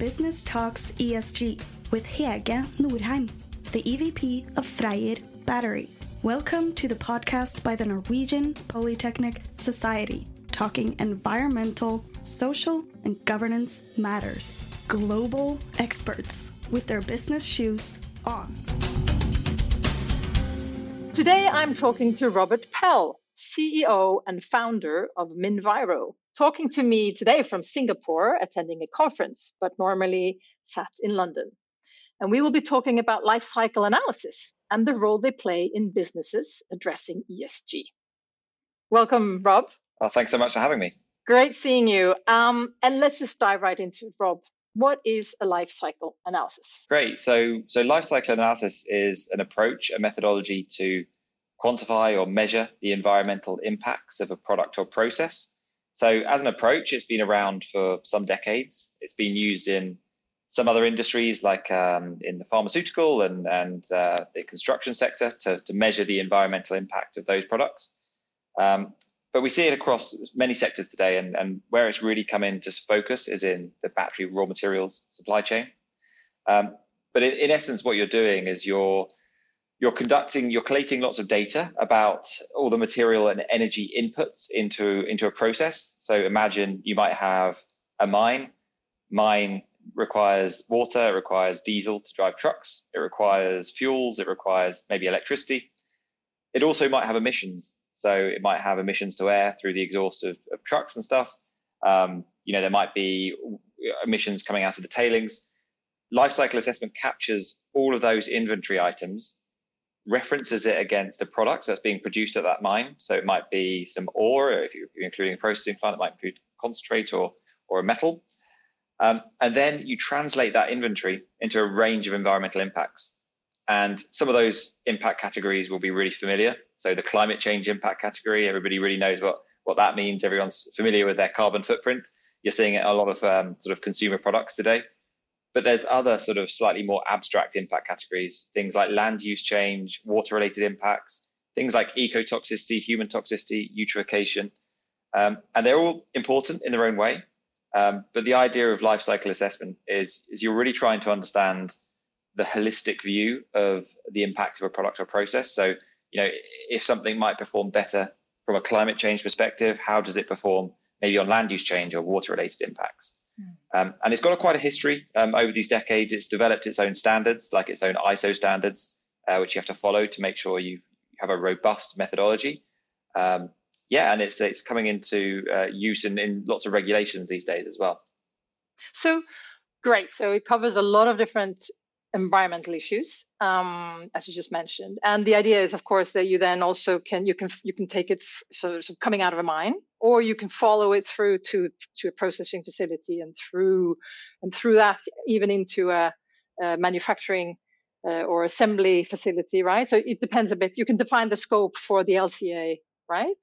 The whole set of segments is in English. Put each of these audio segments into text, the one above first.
Business Talks ESG with Hege Norheim, the EVP of Freyr Battery. Welcome to the podcast by the Norwegian Polytechnic Society, talking environmental, social, and governance matters. Global experts with their business shoes on. Today I'm talking to Robert Pell, CEO and founder of Minviro, talking to me today from Singapore, attending a conference, but normally sat in London. And we will be talking about life cycle analysis and the role they play in businesses addressing ESG. Welcome, Rob. Well, thanks so much for having me. Great seeing you. Um, and let's just dive right into it, Rob. What is a life cycle analysis? Great. So, so life cycle analysis is an approach, a methodology to quantify or measure the environmental impacts of a product or process. So, as an approach, it's been around for some decades. It's been used in some other industries, like um, in the pharmaceutical and, and uh, the construction sector, to, to measure the environmental impact of those products. Um, but we see it across many sectors today, and, and where it's really come in, into focus is in the battery raw materials supply chain. Um, but in, in essence, what you're doing is you're you're conducting, you're collating lots of data about all the material and energy inputs into, into a process. So imagine you might have a mine. Mine requires water, requires diesel to drive trucks, it requires fuels, it requires maybe electricity. It also might have emissions. So it might have emissions to air through the exhaust of, of trucks and stuff. Um, you know, there might be emissions coming out of the tailings. Life cycle assessment captures all of those inventory items references it against a product that's being produced at that mine. So it might be some ore, if you're including a processing plant, it might include concentrate or, or a metal. Um, and then you translate that inventory into a range of environmental impacts. And some of those impact categories will be really familiar. So the climate change impact category, everybody really knows what, what that means. Everyone's familiar with their carbon footprint. You're seeing it a lot of um, sort of consumer products today. But there's other sort of slightly more abstract impact categories, things like land use change, water related impacts, things like ecotoxicity, human toxicity, eutrophication. Um, and they're all important in their own way. Um, but the idea of life cycle assessment is, is you're really trying to understand the holistic view of the impact of a product or process. So, you know, if something might perform better from a climate change perspective, how does it perform maybe on land use change or water related impacts? Um, and it's got a, quite a history um, over these decades. It's developed its own standards, like its own ISO standards, uh, which you have to follow to make sure you have a robust methodology. Um, yeah, and it's it's coming into uh, use in, in lots of regulations these days as well. So great. So it covers a lot of different environmental issues, um, as you just mentioned. And the idea is, of course, that you then also can you can you can take it f- sort of coming out of a mine, or you can follow it through to to a processing facility and through and through that even into a, a manufacturing uh, or assembly facility, right? So it depends a bit. You can define the scope for the LCA, right?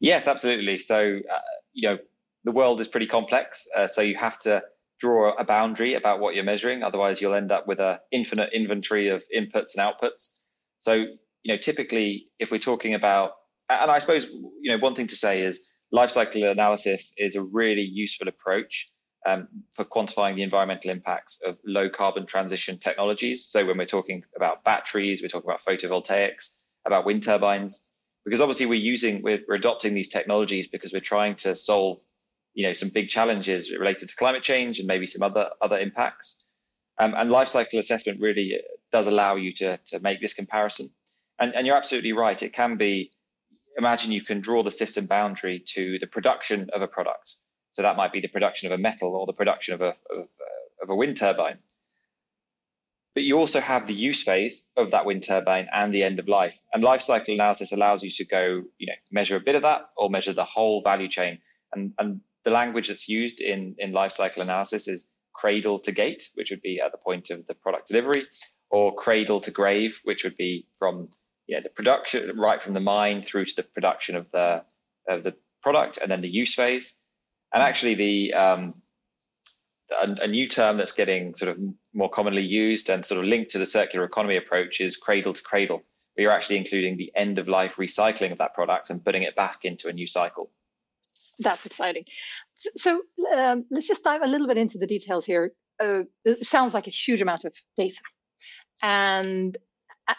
Yes, absolutely. So uh, you know the world is pretty complex, uh, so you have to draw a boundary about what you're measuring. Otherwise, you'll end up with an infinite inventory of inputs and outputs. So, you know, typically, if we're talking about, and I suppose, you know, one thing to say is life cycle analysis is a really useful approach um, for quantifying the environmental impacts of low carbon transition technologies. So, when we're talking about batteries, we're talking about photovoltaics, about wind turbines, because obviously we're using, we're, we're adopting these technologies because we're trying to solve you know some big challenges related to climate change and maybe some other other impacts. Um, and life cycle assessment really does allow you to to make this comparison. And and you're absolutely right. It can be. Imagine you can draw the system boundary to the production of a product. So that might be the production of a metal or the production of a of, of a wind turbine. But you also have the use phase of that wind turbine and the end of life. And life cycle analysis allows you to go, you know, measure a bit of that or measure the whole value chain. And and the language that's used in, in life cycle analysis is cradle to gate, which would be at the point of the product delivery, or cradle to grave, which would be from yeah, the production right from the mine through to the production of the of the product, and then the use phase. And actually, the um, a, a, new term that's getting sort of more commonly used and sort of linked to the circular economy approach is cradle to cradle. We are actually including the end of life recycling of that product and putting it back into a new cycle that's exciting. So um, let's just dive a little bit into the details here. uh, it sounds like a huge amount of data, and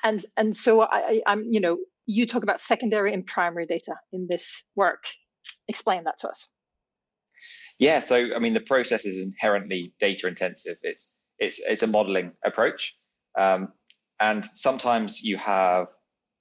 and and so I, I'm you know you talk about secondary and primary data in this work. Explain that to us. Yeah, so I mean the process is inherently data intensive. It's it's it's a modeling approach, um, and sometimes you have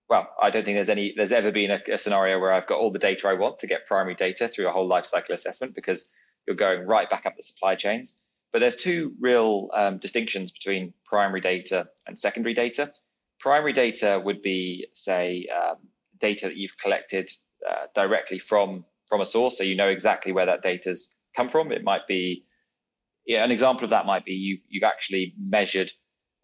well, I don't think there's any there's ever been a, a, scenario where I've got all the data I want to get primary data through a whole life cycle assessment because you're going right back up the supply chains. But there's two real um, distinctions between primary data and secondary data. Primary data would be, say, um, data that you've collected uh, directly from from a source, so you know exactly where that data's come from. It might be, yeah, an example of that might be you you've actually measured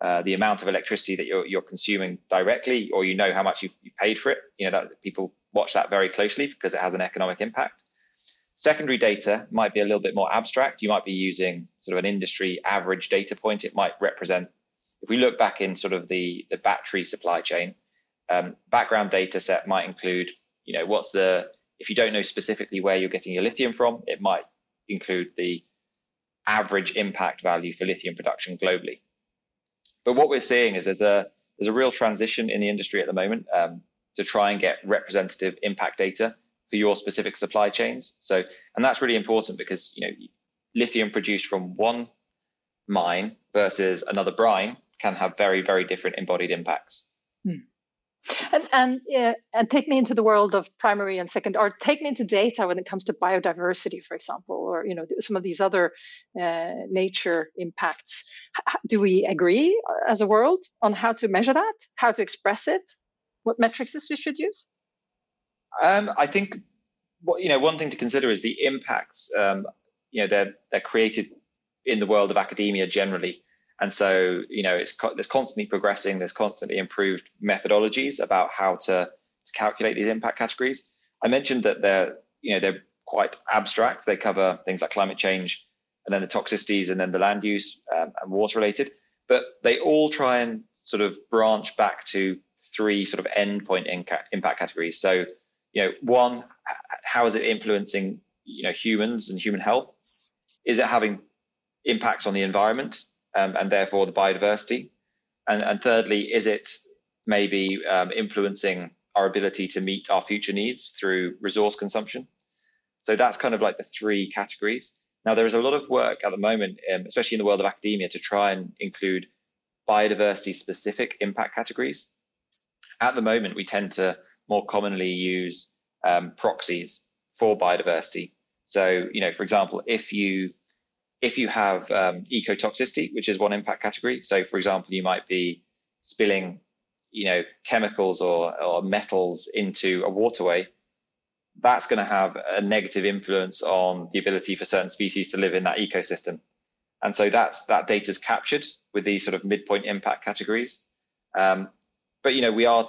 uh, the amount of electricity that you're you're consuming directly, or you know how much you've, you've paid for it. You know that people watch that very closely because it has an economic impact. Secondary data might be a little bit more abstract. You might be using sort of an industry average data point. It might represent, if we look back in sort of the, the battery supply chain, um, background data set might include, you know, what's the, if you don't know specifically where you're getting your lithium from, it might include the average impact value for lithium production globally. But what we're seeing is there's a there's a real transition in the industry at the moment um, to try and get representative impact data for your specific supply chains. So, and that's really important because you know lithium produced from one mine versus another brine can have very very different embodied impacts. Hmm. And and, uh, and take me into the world of primary and second, or take me into data when it comes to biodiversity, for example, or you know some of these other uh, nature impacts. do we agree as a world on how to measure that, how to express it, what metrics we should use? Um, I think what you know one thing to consider is the impacts. Um, you know they're they're created in the world of academia generally, and so you know it's there's constantly progressing. There's constantly improved methodologies about how to, to calculate these impact categories. I mentioned that they're you know they're quite abstract. They cover things like climate change, and then the toxicities, and then the land use um, and water related. But they all try and sort of branch back to three sort of endpoint impact categories. So you know, one, how is it influencing, you know, humans and human health? Is it having impacts on the environment um, and therefore the biodiversity? And, and thirdly, is it maybe um, influencing our ability to meet our future needs through resource consumption? So that's kind of like the three categories. Now, there is a lot of work at the moment, um, especially in the world of academia, to try and include biodiversity specific impact categories. At the moment, we tend to more commonly use um, proxies for biodiversity. So, you know, for example, if you if you have um, ecotoxicity, which is one impact category, so for example, you might be spilling, you know, chemicals or, or metals into a waterway, that's going to have a negative influence on the ability for certain species to live in that ecosystem. And so that's that data is captured with these sort of midpoint impact categories. Um, but you know we are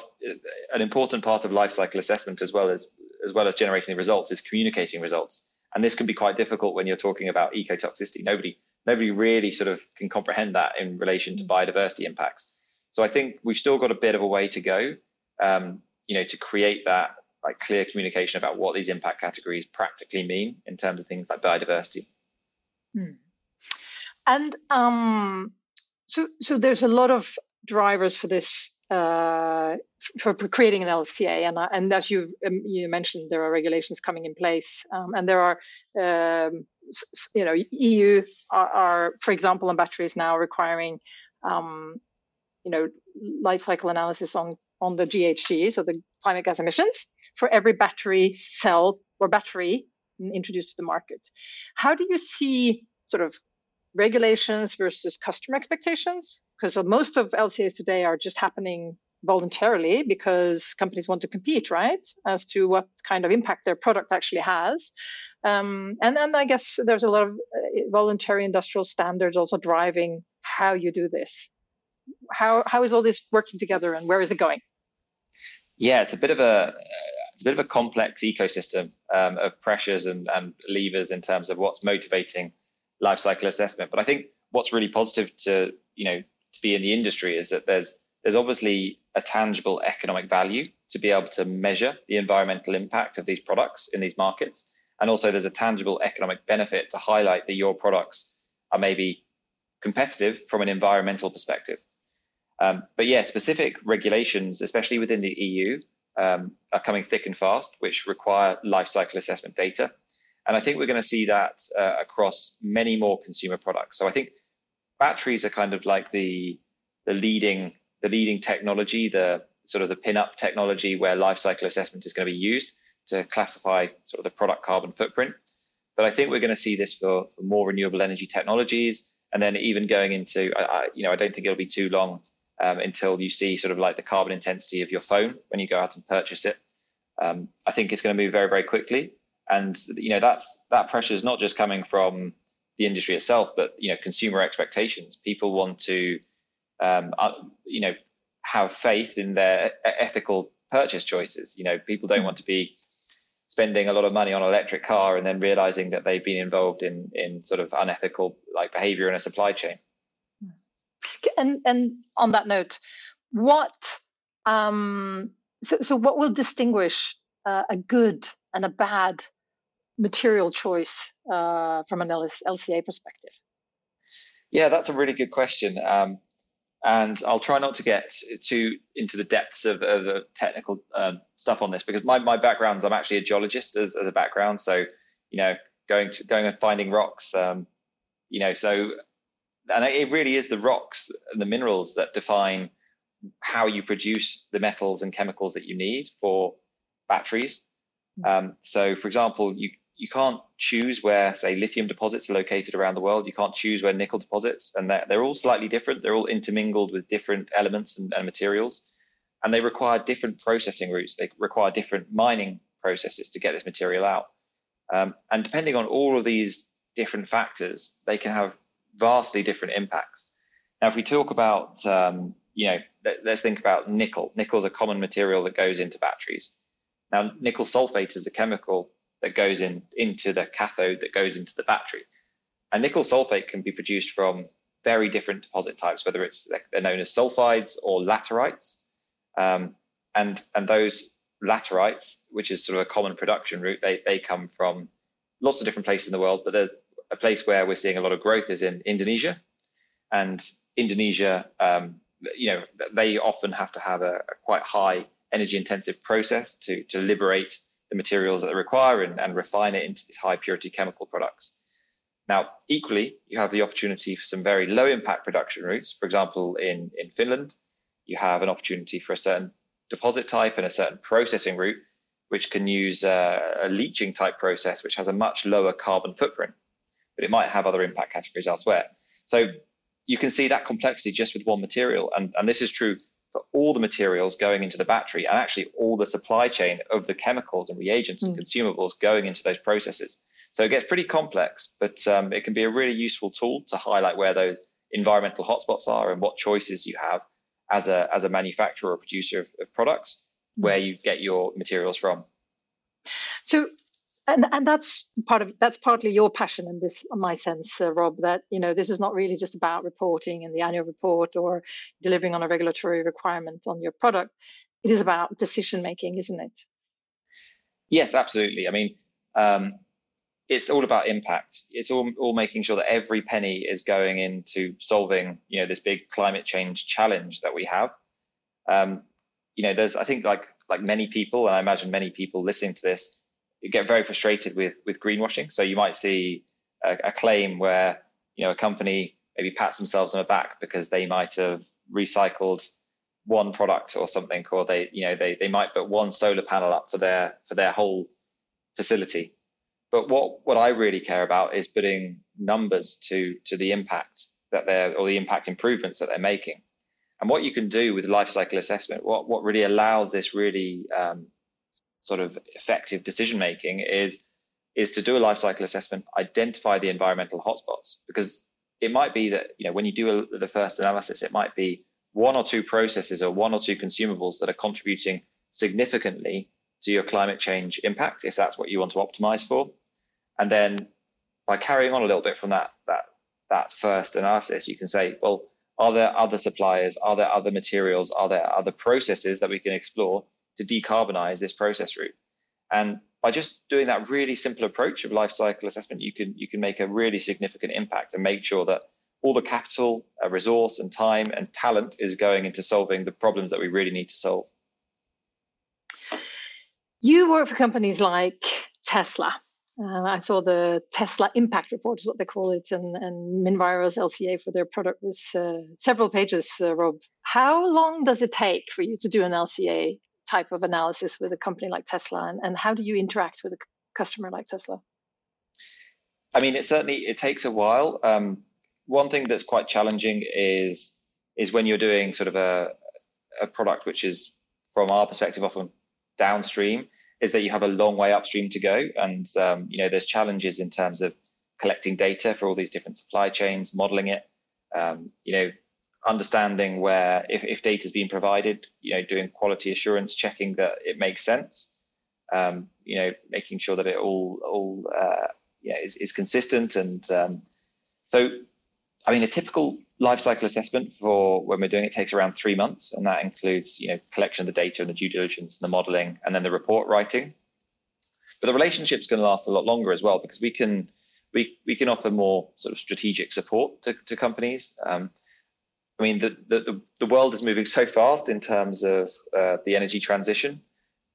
an important part of life cycle assessment as well as as well as generating the results is communicating results and this can be quite difficult when you're talking about ecotoxicity. Nobody nobody really sort of can comprehend that in relation to biodiversity impacts. So i think we've still got a bit of a way to go um, you know to create that like clear communication about what these impact categories practically mean in terms of things like biodiversity. Hmm. and um, so so there's a lot of drivers for this uh, for, for, creating an LCA. And, uh, and as you um, you mentioned, there are regulations coming in place, um, and there are um, you know EU are, are, for example, on batteries now requiring um, you know life cycle analysis on on the GHG, so the climate gas emissions, for every battery cell or battery introduced to the market. How do you see sort of regulations versus customer expectations because most of LCAs today are just happening voluntarily because companies want to compete, right, as to what kind of impact their product actually has. Um, and then I guess there's a lot of uh, voluntary industrial standards also driving how you do this. How how is all this working together, and where is it going? Yeah, it's a bit of a it's a bit of a complex ecosystem um, of pressures and, and levers in terms of what's motivating life cycle assessment. But I think what's really positive to you know to be in the industry is that there's there's obviously a tangible economic value to be able to measure the environmental impact of these products in these markets. And also there's a tangible economic benefit to highlight that your products are maybe competitive from an environmental perspective. Um, but yeah, specific regulations, especially within the EU, um, are coming thick and fast, which require life cycle assessment data. And I think we're going to see that uh, across many more consumer products. So I think batteries are kind of like the the leading the leading technology, the sort of the pin-up technology where life cycle assessment is going to be used to classify sort of the product carbon footprint. But I think we're going to see this for, for more renewable energy technologies, and then even going into, I, I, you know, I don't think it'll be too long um, until you see sort of like the carbon intensity of your phone when you go out and purchase it. Um, I think it's going to move very, very quickly, and you know that's that pressure is not just coming from the industry itself, but you know consumer expectations. People want to, um, uh, you know, have faith in their ethical purchase choices. You know, people don't want to be spending a lot of money on an electric car and then realizing that they've been involved in in sort of unethical like behavior in a supply chain. And and on that note, what um, so so what will distinguish uh, a good and a bad material choice uh, from an LCA perspective? Yeah, that's a really good question. Um, and I'll try not to get too into the depths of, of the technical um, stuff on this because my, my background is I'm actually a geologist as, as a background. So, you know, going to going and finding rocks, um, you know, so and it really is the rocks and the minerals that define how you produce the metals and chemicals that you need for batteries. Hmm. Um, so, for example, you you can't choose where, say, lithium deposits are located around the world. You can't choose where nickel deposits, and they're, they're all slightly different. They're all intermingled with different elements and, and materials, and they require different processing routes. They require different mining processes to get this material out. Um, and depending on all of these different factors, they can have vastly different impacts. Now, if we talk about, um, you know, let, us think about nickel. Nickel is a common material that goes into batteries. Now, nickel sulfate is the chemical that goes in into the cathode that goes into the battery. And nickel sulfate can be produced from very different deposit types, whether it's they're known as sulfides or laterites. Um, and and those laterites, which is sort of a common production route, they, they come from lots of different places in the world, but a place where we're seeing a lot of growth is in Indonesia. And Indonesia, um, you know, they often have to have a, a quite high energy intensive process to, to liberate the materials that they require and, and refine it into these high purity chemical products. Now, equally, you have the opportunity for some very low impact production routes. For example, in, in Finland, you have an opportunity for a certain deposit type and a certain processing route, which can use a, a leaching type process, which has a much lower carbon footprint, but it might have other impact categories elsewhere. So you can see that complexity just with one material. And, and this is true for all the materials going into the battery and actually all the supply chain of the chemicals and reagents mm. and consumables going into those processes. So it gets pretty complex, but um, it can be a really useful tool to highlight where those environmental hotspots are and what choices you have as a as a manufacturer or producer of, of products mm. where you get your materials from. So and and that's part of that's partly your passion in this in my sense uh, rob that you know this is not really just about reporting in the annual report or delivering on a regulatory requirement on your product. It is about decision making isn't it? Yes absolutely. I mean um, it's all about impact. It's all, all making sure that every penny is going into solving you know this big climate change challenge that we have. Um, you know there's i think like like many people and i imagine many people listening to this get very frustrated with with greenwashing. So you might see a, a, claim where you know a company maybe pats themselves on the back because they might have recycled one product or something, or they you know they they might put one solar panel up for their for their whole facility. But what what I really care about is putting numbers to to the impact that they're or the impact improvements that they're making. And what you can do with life cycle assessment, what what really allows this really um, sort of effective decision making is is to do a life cycle assessment, identify the environmental hotspots, because it might be that you know when you do a, the first analysis, it might be one or two processes or one or two consumables that are contributing significantly to your climate change impact, if that's what you want to optimize for. And then by carrying on a little bit from that that that first analysis, you can say, well, are there other suppliers? Are there other materials? Are there other processes that we can explore to decarbonize this process route. And by just doing that really simple approach of life cycle assessment, you can you can make a really significant impact and make sure that all the capital, uh, resource, and time and talent is going into solving the problems that we really need to solve. You work for companies like Tesla. Uh, I saw the Tesla Impact Report, is what they call it, and, and Minviro's LCA for their product was uh, several pages, uh, Rob. How long does it take for you to do an LCA type of analysis with a company like Tesla, and, and how do you interact with a customer like Tesla? I mean, it certainly it takes a while. Um, one thing that's quite challenging is is when you're doing sort of a a product which is from our perspective often downstream is that you have a long way upstream to go, and um, you know there's challenges in terms of collecting data for all these different supply chains, modeling it, um, you know, understanding where if, if data is being provided, you know, doing quality assurance, checking that it makes sense, um, you know, making sure that it all all uh, yeah is, is consistent, and um, so I mean a typical life cycle assessment for when we're doing it takes around three months, and that includes you know collection of the data and the due diligence and the modeling, and then the report writing. But the relationship's going to last a lot longer as well because we can we we can offer more sort of strategic support to, to companies. Um, I mean, the, the the world is moving so fast in terms of uh, the energy transition.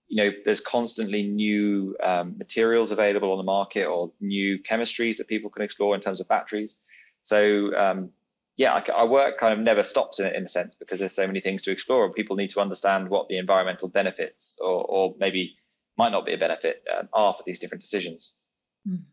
You know, there's constantly new um, materials available on the market or new chemistries that people can explore in terms of batteries. So um, yeah, I, our work kind of never stops in, in a sense because there's so many things to explore, and people need to understand what the environmental benefits, or, or maybe might not be a benefit, um, are for these different decisions. Mm.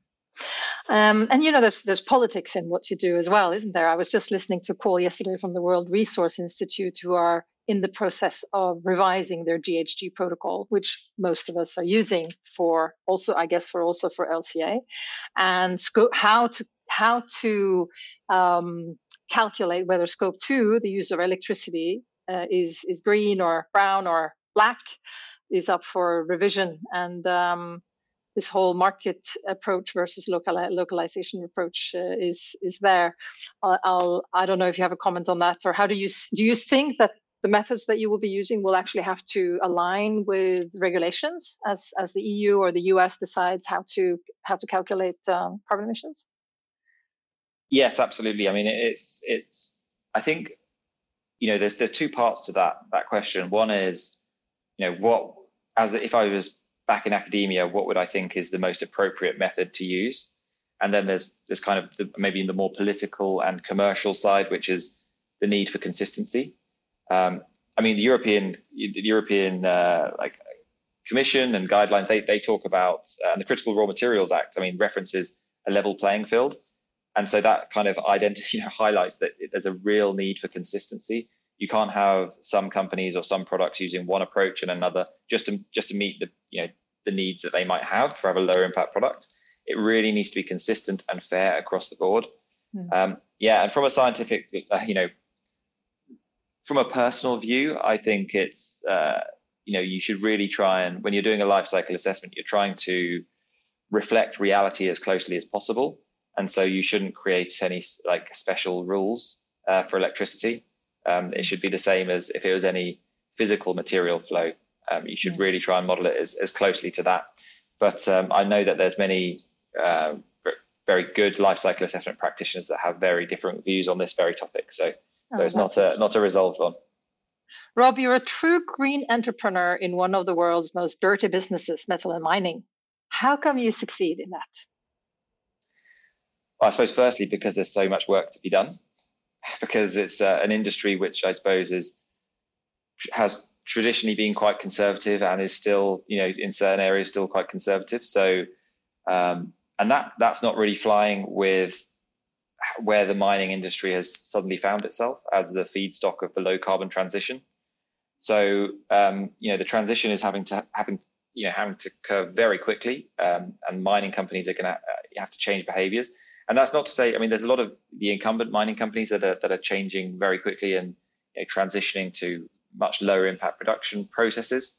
Um, and you know, there's there's politics in what you do as well, isn't there? I was just listening to a call yesterday from the World Resource Institute, who are in the process of revising their GHG protocol, which most of us are using for also, I guess, for also for LCA, and sco- how to how to um, calculate whether scope two, the use of electricity, uh, is is green or brown or black, is up for revision. And um, this whole market approach versus local localization approach uh, is is there. I'll, I'll I don't know if you have a comment on that, or how do you do you think that the methods that you will be using will actually have to align with regulations as as the EU or the US decides how to how to calculate um, carbon emissions? Yes, absolutely. I mean, it's it's. I think you know there's there's two parts to that that question. One is you know what as if I was back in academia, what would I think is the most appropriate method to use? And then there's there's kind of the, maybe in the more political and commercial side, which is the need for consistency. Um, I mean, the European the European uh, like Commission and guidelines they they talk about uh, and the Critical Raw Materials Act. I mean, references a level playing field and so that kind of identity you know, highlights that there's a real need for consistency you can't have some companies or some products using one approach and another just to just to meet the you know the needs that they might have for have a lower impact product it really needs to be consistent and fair across the board mm. um, yeah and from a scientific uh, you know from a personal view i think it's uh, you know you should really try and when you're doing a life cycle assessment you're trying to reflect reality as closely as possible and so you shouldn't create any like special rules uh, for electricity. Um, it should be the same as if it was any physical material flow. Um, you should really try and model it as, as closely to that. But um, I know that there's many uh, very good life cycle assessment practitioners that have very different views on this very topic. So, oh, so it's not a not a resolved one. Rob, you're a true green entrepreneur in one of the world's most dirty businesses, metal and mining. How come you succeed in that? I suppose firstly because there's so much work to be done, because it's uh, an industry which I suppose is has traditionally been quite conservative and is still, you know, in certain areas still quite conservative. So, um, and that that's not really flying with where the mining industry has suddenly found itself as the feedstock of the low carbon transition. So, um, you know, the transition is having to having you know having to curve very quickly, um, and mining companies are going to uh, have to change behaviors and that's not to say, I mean, there's a lot of the incumbent mining companies that are that are changing very quickly and you know, transitioning to much lower impact production processes.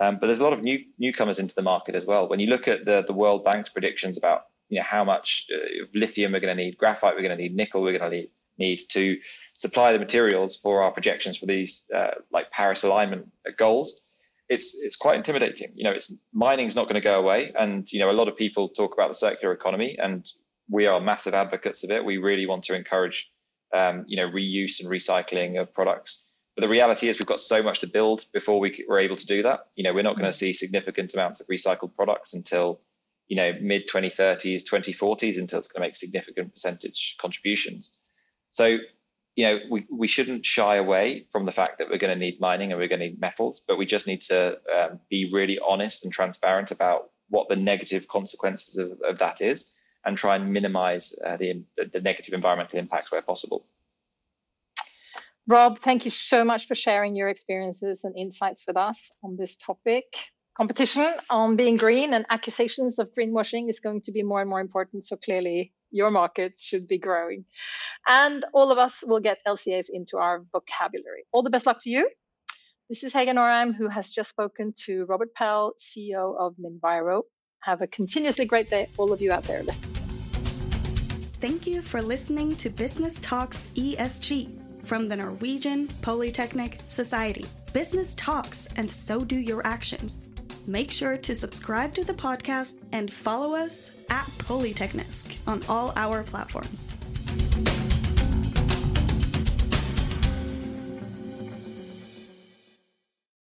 Um, but there's a lot of new newcomers into the market as well. When you look at the the World Bank's predictions about you know how much uh, lithium we're going to need, graphite we're going to need, nickel we're going to need to supply the materials for our projections for these uh, like Paris alignment goals, it's it's quite intimidating. You know, it's mining's not going to go away, and you know a lot of people talk about the circular economy, and we are massive advocates of it. We really want to encourage um, you know, reuse and recycling of products. But the reality is we've got so much to build before we were able to do that. You know, we're not going to mm. see significant amounts of recycled products until, you know, mid 2030s, 2040s, until it's going to make significant percentage contributions. So, you know, we, we shouldn't shy away from the fact that we're going to need mining and we're going to need metals, but we just need to um, be really honest and transparent about what the negative consequences of, of that is and try and minimize uh, the, the negative environmental impact where possible. Rob, thank you so much for sharing your experiences and insights with us on this topic. Competition on being green and accusations of greenwashing is going to be more and more important. So clearly, your market should be growing. And all of us will get LCAs into our vocabulary. All the best luck to you. This is Hege Norheim, who has just spoken to Robert Pell, CEO of Minviro. Have a continuously great day, all of you out there listening to us. Thank you for listening to Business Talks ESG from the Norwegian Polytechnic Society. Business talks, and so do your actions. Make sure to subscribe to the podcast and follow us at Polytechnisk on all our platforms.